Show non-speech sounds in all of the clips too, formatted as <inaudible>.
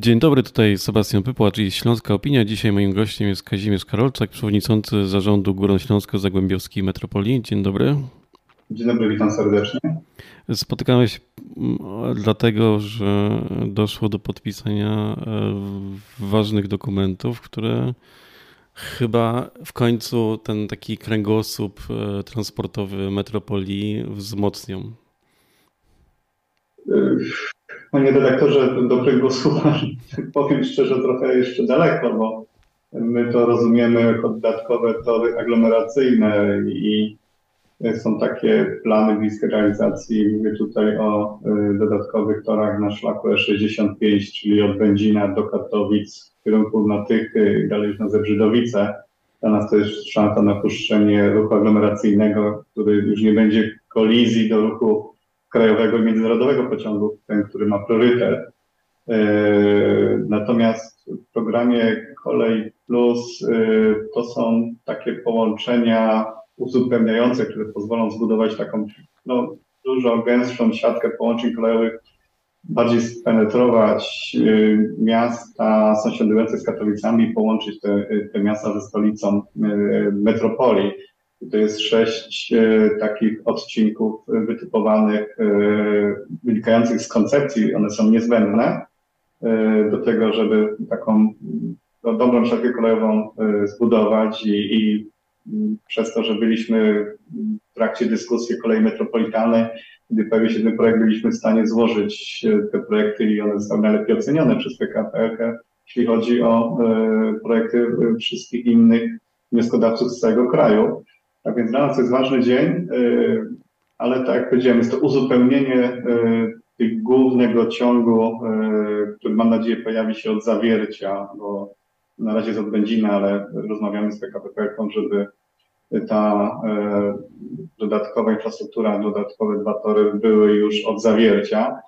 Dzień dobry, tutaj Sebastian Pypłacz i Śląska Opinia. Dzisiaj moim gościem jest Kazimierz Karolczak, przewodniczący zarządu Górnośląsko-Zagłębiowskiej Metropolii. Dzień dobry. Dzień dobry, witam serdecznie. Spotykamy się dlatego, że doszło do podpisania e, ważnych dokumentów, które chyba w końcu ten taki kręgosłup e, transportowy metropolii wzmocnią. Panie redaktorze, do kręgosłupa <laughs> powiem szczerze trochę jeszcze daleko, bo my to rozumiemy jako dodatkowe tory aglomeracyjne i są takie plany bliskie realizacji. Mówię tutaj o y, dodatkowych torach na szlaku E65, czyli od Będzina do Katowic w kierunku na Tychy i dalej na Zebrzydowice. Dla nas to jest szansa na puszczenie ruchu aglomeracyjnego, który już nie będzie kolizji do ruchu krajowego i międzynarodowego pociągu, ten, który ma priorytet. E, natomiast w programie Kolej Plus e, to są takie połączenia uzupełniające, które pozwolą zbudować taką no, dużo gęstszą siatkę połączeń kolejowych, bardziej spenetrować e, miasta sąsiadujące z Katowicami, połączyć te, te miasta ze stolicą metropolii. To jest sześć e, takich odcinków wytypowanych, e, wynikających z koncepcji. One są niezbędne e, do tego, żeby taką no, dobrą siatkę kolejową zbudować i, i przez to, że byliśmy w trakcie dyskusji kolei metropolitalnej, gdy pojawił się ten projekt, byliśmy w stanie złożyć te projekty i one zostały najlepiej ocenione przez PKP, jeśli chodzi o projekty wszystkich innych wnioskodawców z całego kraju. Tak więc dla nas to jest ważny dzień, y, ale tak jak powiedziałem, jest to uzupełnienie y, głównego ciągu, y, który mam nadzieję pojawi się od zawiercia, bo na razie jest od Będzina, ale rozmawiamy z PKP PLK, żeby ta dodatkowa infrastruktura, dodatkowe dwa tory były już od zawiercia.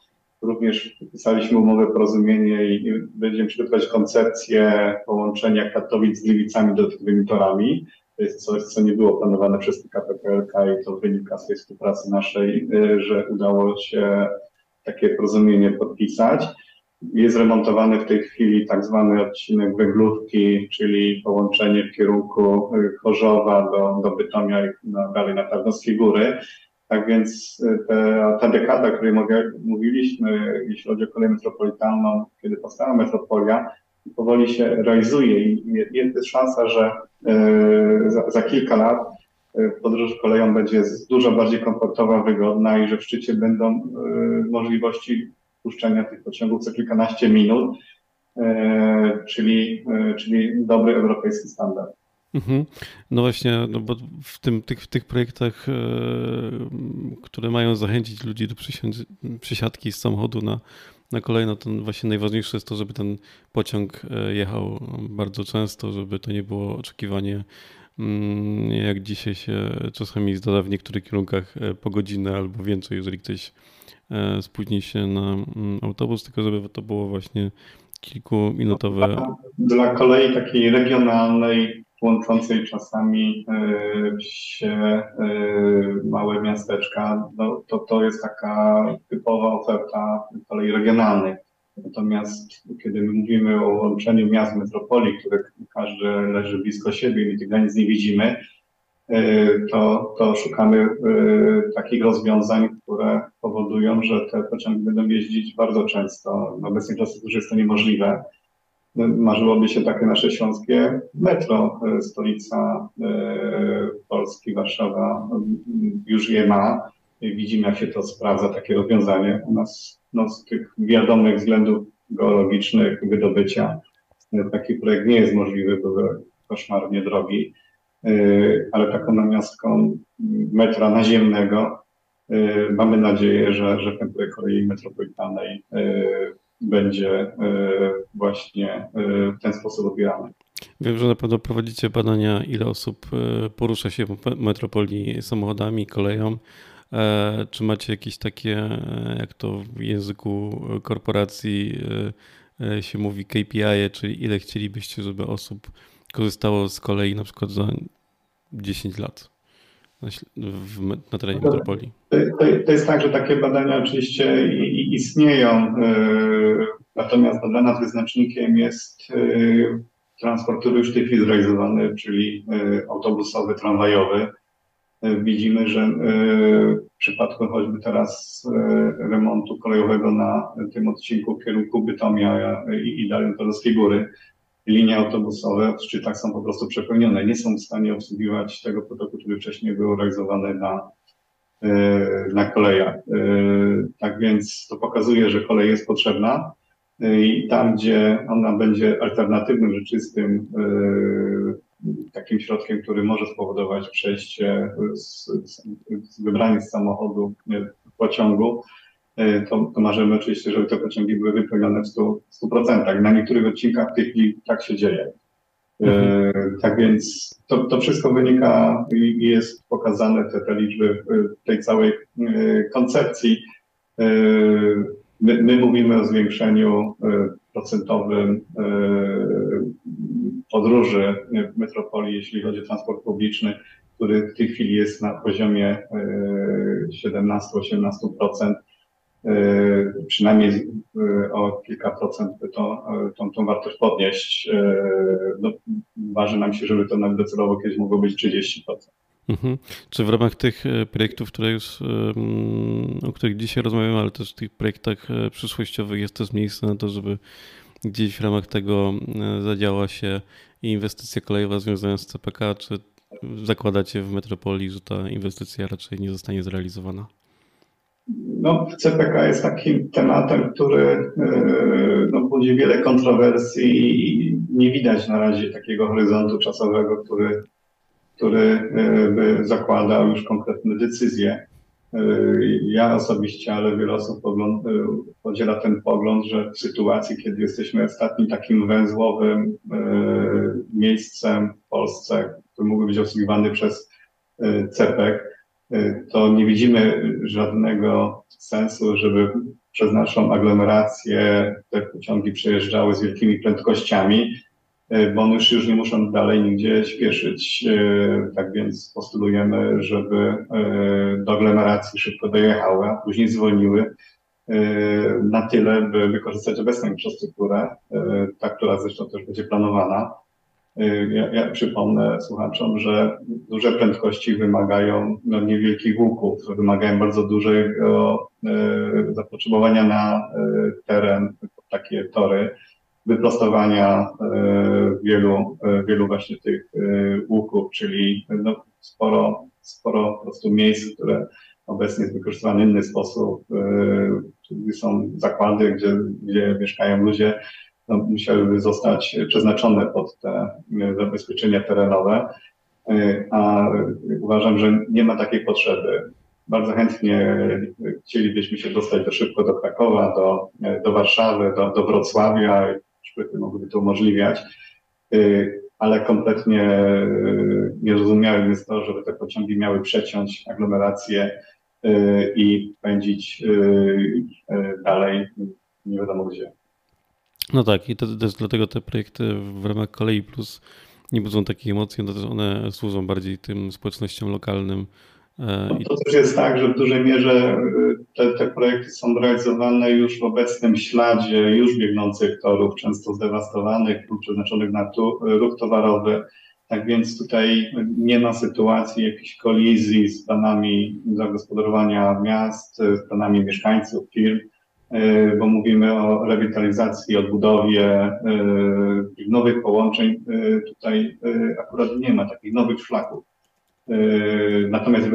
Również podpisaliśmy umowę porozumienie i będziemy przygotować koncepcję połączenia Katowic z Gliwicami dodatkowymi torami. To jest coś, co nie było planowane przez PKP PLK i to wynika z tej współpracy naszej, y, że udało się takie porozumienie podpisać. Jest remontowany w tej chwili tak zwany odcinek węglówki, czyli połączenie w kierunku y, Chorzowa do, do Bytomia i na, dalej na Tarnowskie Góry. Tak więc y, te, ta dekada, o której mówiliśmy, jeśli chodzi o kolej metropolitalną, kiedy powstała metropolia, powoli się realizuje i jest szansa, że e, za, za kilka lat e, podróż koleją będzie dużo bardziej komfortowa, wygodna i że w szczycie będą e, możliwości puszczenia tych pociągów co kilkanaście minut, czyli, czyli dobry europejski standard. Mhm. No właśnie, no bo w, tym, tych, w tych projektach, które mają zachęcić ludzi do przysiadki z samochodu na na kolejno to właśnie najważniejsze jest to, żeby ten pociąg e, jechał bardzo często, żeby to nie było oczekiwanie mm, jak dzisiaj się czasami zdarza w niektórych kierunkach e, po godzinę albo więcej, jeżeli ktoś e, spóźni się na mm, autobus, tylko żeby to było właśnie kilkuminutowe. Dla kolei takiej regionalnej łączącej czasami e, wsie, e, małe miasteczka, no, to, to jest taka typowa oferta kolei regionalnej. Natomiast kiedy my mówimy o łączeniu miast metropolii, które każdy leży blisko siebie i tych granic nie widzimy, e, to, to szukamy takich rozwiązań, które powodują, że te pociągi będą jeździć bardzo często. Obecnej infrastrukturze jest to niemożliwe marzyłoby się takie nasze śląskie metro. E, stolica e, Polski, Warszawa już je ma. Widzimy, jak się to sprawdza, takie rozwiązanie. U nas no, z tych wiadomych względów geologicznych, wydobycia, e, taki projekt nie jest możliwy, były koszmarnie drogi, ale taką namiastką metra naziemnego mamy nadzieję, że, że ten projekt kolei metropolitalnej będzie e, właśnie e, w ten sposób odbierany. Wiem, że na pewno prowadzicie badania, ile osób e, porusza się po metropolii samochodami, koleją. Czy macie jakieś takie, jak to w języku korporacji się mówi, KPI, czyli ile chcielibyście, żeby osób korzystało z kolei na przykład za 10 lat? Na terenie no metropolii? To, to, jest tak, że takie badania oczywiście istnieją. E, Natomiast no, dla nas wyznacznikiem jest transport, który już w tej chwili zrealizowany, czyli autobusowy, tramwajowy. Widzimy, że w przypadku choćby teraz remontu kolejowego na tym odcinku w kierunku Bytomia i dalej do Góry, linie autobusowe w szczytach są po prostu przepełnione. Nie są w stanie obsługiwać tego potoku, który wcześniej był realizowany na, e, na kolejach. E, tak więc to pokazuje, że kolej jest potrzebna e, i tam, gdzie ona będzie alternatywnym, rzeczywistym takim środkiem, który może spowodować przejście z, z, wybranie z samochodu pociągu, to, to marzymy oczywiście, żeby te pociągi były wypełnione w 100%. 100%. Na niektórych odcinkach w tej chwili tak się dzieje. E, mhm. Tak więc to, to wszystko wynika i jest pokazane, te, te liczby w tej całej e, koncepcji. My, my mówimy o zwiększeniu procentowym podróży w metropolii, jeśli chodzi o transport publiczny, który w tej chwili jest na poziomie 17-18%. E, przynajmniej e, o kilka procent to, e, tą, tą wartość podnieść. No, waży nam się, żeby to nawet docelowo kiedyś mogło być 30%. Mhm. Czy w ramach tych projektów, które już, o których dzisiaj rozmawiamy, ale też w tych projektach przyszłościowych jest też miejsce na to, żeby gdzieś w ramach tego zadziała się inwestycja kolejowa związana z CPK, czy zakładacie w metropolii, że ta inwestycja raczej nie zostanie zrealizowana? No, CPK jest takim tematem, który e, no, budzi wiele kontrowersji i nie widać na razie takiego horyzontu czasowego, który, który e, by zakładał już konkretne decyzje. E, ja osobiście, ale wiele osób podziela ten pogląd, że w sytuacji, kiedy jesteśmy ostatnim takim węzłowym miejscem w Polsce, który mógłby być obsługiwany przez CPK, to nie widzimy żadnego sensu, żeby przez naszą aglomerację te pociągi przejeżdżały z wielkimi prędkościami, bo one już, już nie muszą dalej nigdzie śpieszyć. Tak więc postulujemy, żeby do aglomeracji szybko dojechały, a później zwolniły na tyle, by wykorzystać obecną infrastrukturę, ta, która zresztą też będzie planowana, Y, ja, ja, przypomnę słuchaczom, że duże prędkości wymagają no, niewielkich łuków, wymagają bardzo dużego y, zapotrzebowania na y, teren, takie tory, wyprostowania y, wielu, y, wielu właśnie tych y, łuków, czyli no, sporo, sporo po prostu miejsc, które obecnie jest wykorzystywane w inny sposób, są zakłady, gdzie, gdzie mieszkają ludzie, no, musiałyby zostać przeznaczone pod te e, zabezpieczenia terenowe, e, a uważam, że nie ma takiej potrzeby. Bardzo chętnie chcielibyśmy się dostać do szybko do Krakowa, do, e, do Warszawy, do, do Wrocławia, szprychy mogłyby to umożliwiać, ale kompletnie niezrozumiałym jest to, żeby te pociągi miały przeciąć aglomerację i pędzić dalej nie wiadomo gdzie. No tak, i to, to jest dlatego te projekty w ramach Kolei Plus nie budzą takich emocji, no one służą bardziej tym społecznościom lokalnym. E, no to też jest tak, że w dużej mierze y, te, te projekty są realizowane już w obecnym śladzie już biegnących torów, często zdewastowanych lub przeznaczonych na tu, ruch towarowy. Tak więc tutaj nie ma sytuacji jakiejś kolizji z planami zagospodarowania miast, z planami mieszkańców, firm. E, bo mówimy o rewitalizacji, odbudowie e, nowych połączeń. E, tutaj akurat nie ma takich nowych szlaków. Natomiast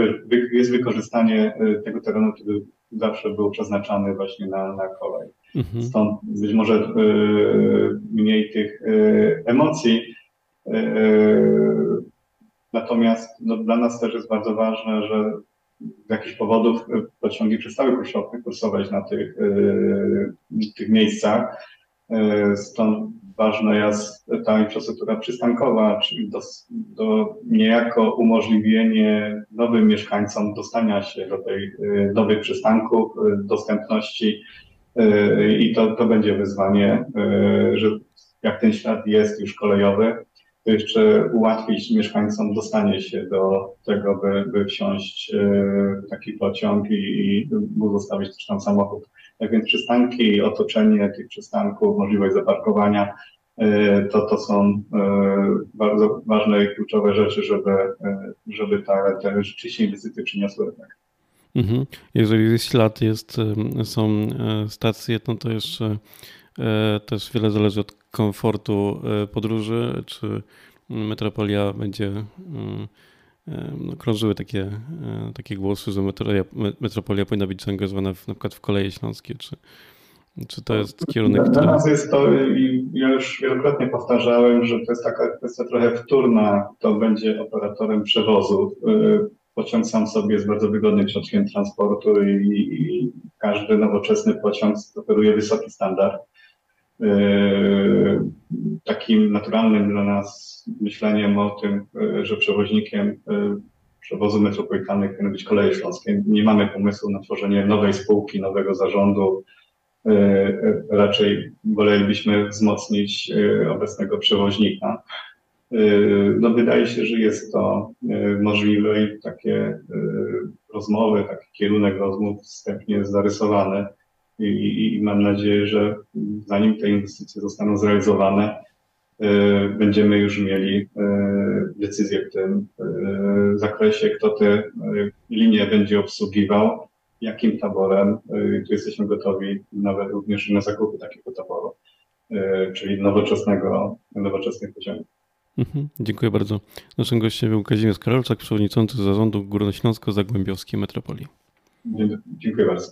jest wykorzystanie tego terenu, który zawsze był przeznaczany właśnie na, na kolej. Mhm. Stąd być może mniej tych emocji. Natomiast no, dla nas też jest bardzo ważne, że z jakichś powodów e, pociągi przestały kursować na tych, e, tych miejscach. E, stąd ważna jest ta infrastruktura przystankowa, czyli do, do niejako umożliwienie nowym mieszkańcom dostania się do tej nowych przystanków, dostępności i to, to będzie wyzwanie, że jak ten ślad jest już kolejowy, to jeszcze ułatwić mieszkańcom dostanie się do tego, by, by wsiąść w taki pociąg i, i zostawić też tam samochód. Tak więc przystanki, otoczenie tych przystanków, możliwość zaparkowania, to, to są bardzo ważne i kluczowe rzeczy, żeby, żeby ta, te rzeczywiście inwestycje przyniosły efekt. Mhm. Jeżeli ślad, jest, są e, stacje, no to jeszcze e, też wiele zależy od komfortu e, podróży, czy metropolia będzie no, krążyły takie, takie głosy, że metropolia, metropolia powinna być zaangażowana w, na przykład w koleje śląskie, czy, czy to jest kierunek, Dla który... nas jest to, i ja już wielokrotnie powtarzałem, że to jest taka kwestia trochę wtórna, kto będzie operatorem przewozu. Pociąg sam sobie jest bardzo wygodnym środkiem transportu i, i każdy nowoczesny pociąg oferuje wysoki standard. Yy, takim naturalnym dla nas myśleniem o tym, yy, że przewoźnikiem yy, przewozu metropolitalnych powinny być koleje śląskie. Nie mamy pomysłu na tworzenie nowej spółki, nowego zarządu. Raczej wolelibyśmy wzmocnić obecnego przewoźnika. No wydaje się, że jest to możliwe i takie rozmowy, taki kierunek rozmów wstępnie jest zarysowany i, i mam nadzieję, że zanim te inwestycje zostaną zrealizowane, będziemy już mieli decyzję w tym zakresie, kto te linie będzie obsługiwał, jakim taborem. Tu jesteśmy gotowi nawet również na zakupy takiego taboru, czyli nowoczesnego, nowoczesnych poziomów. Mhm, dziękuję bardzo. Naszym gościem był Kazimierz Karolczak, przewodniczący zarządu Górnośląsko-Zagłębiowskiej Metropolii. Dziękuję bardzo.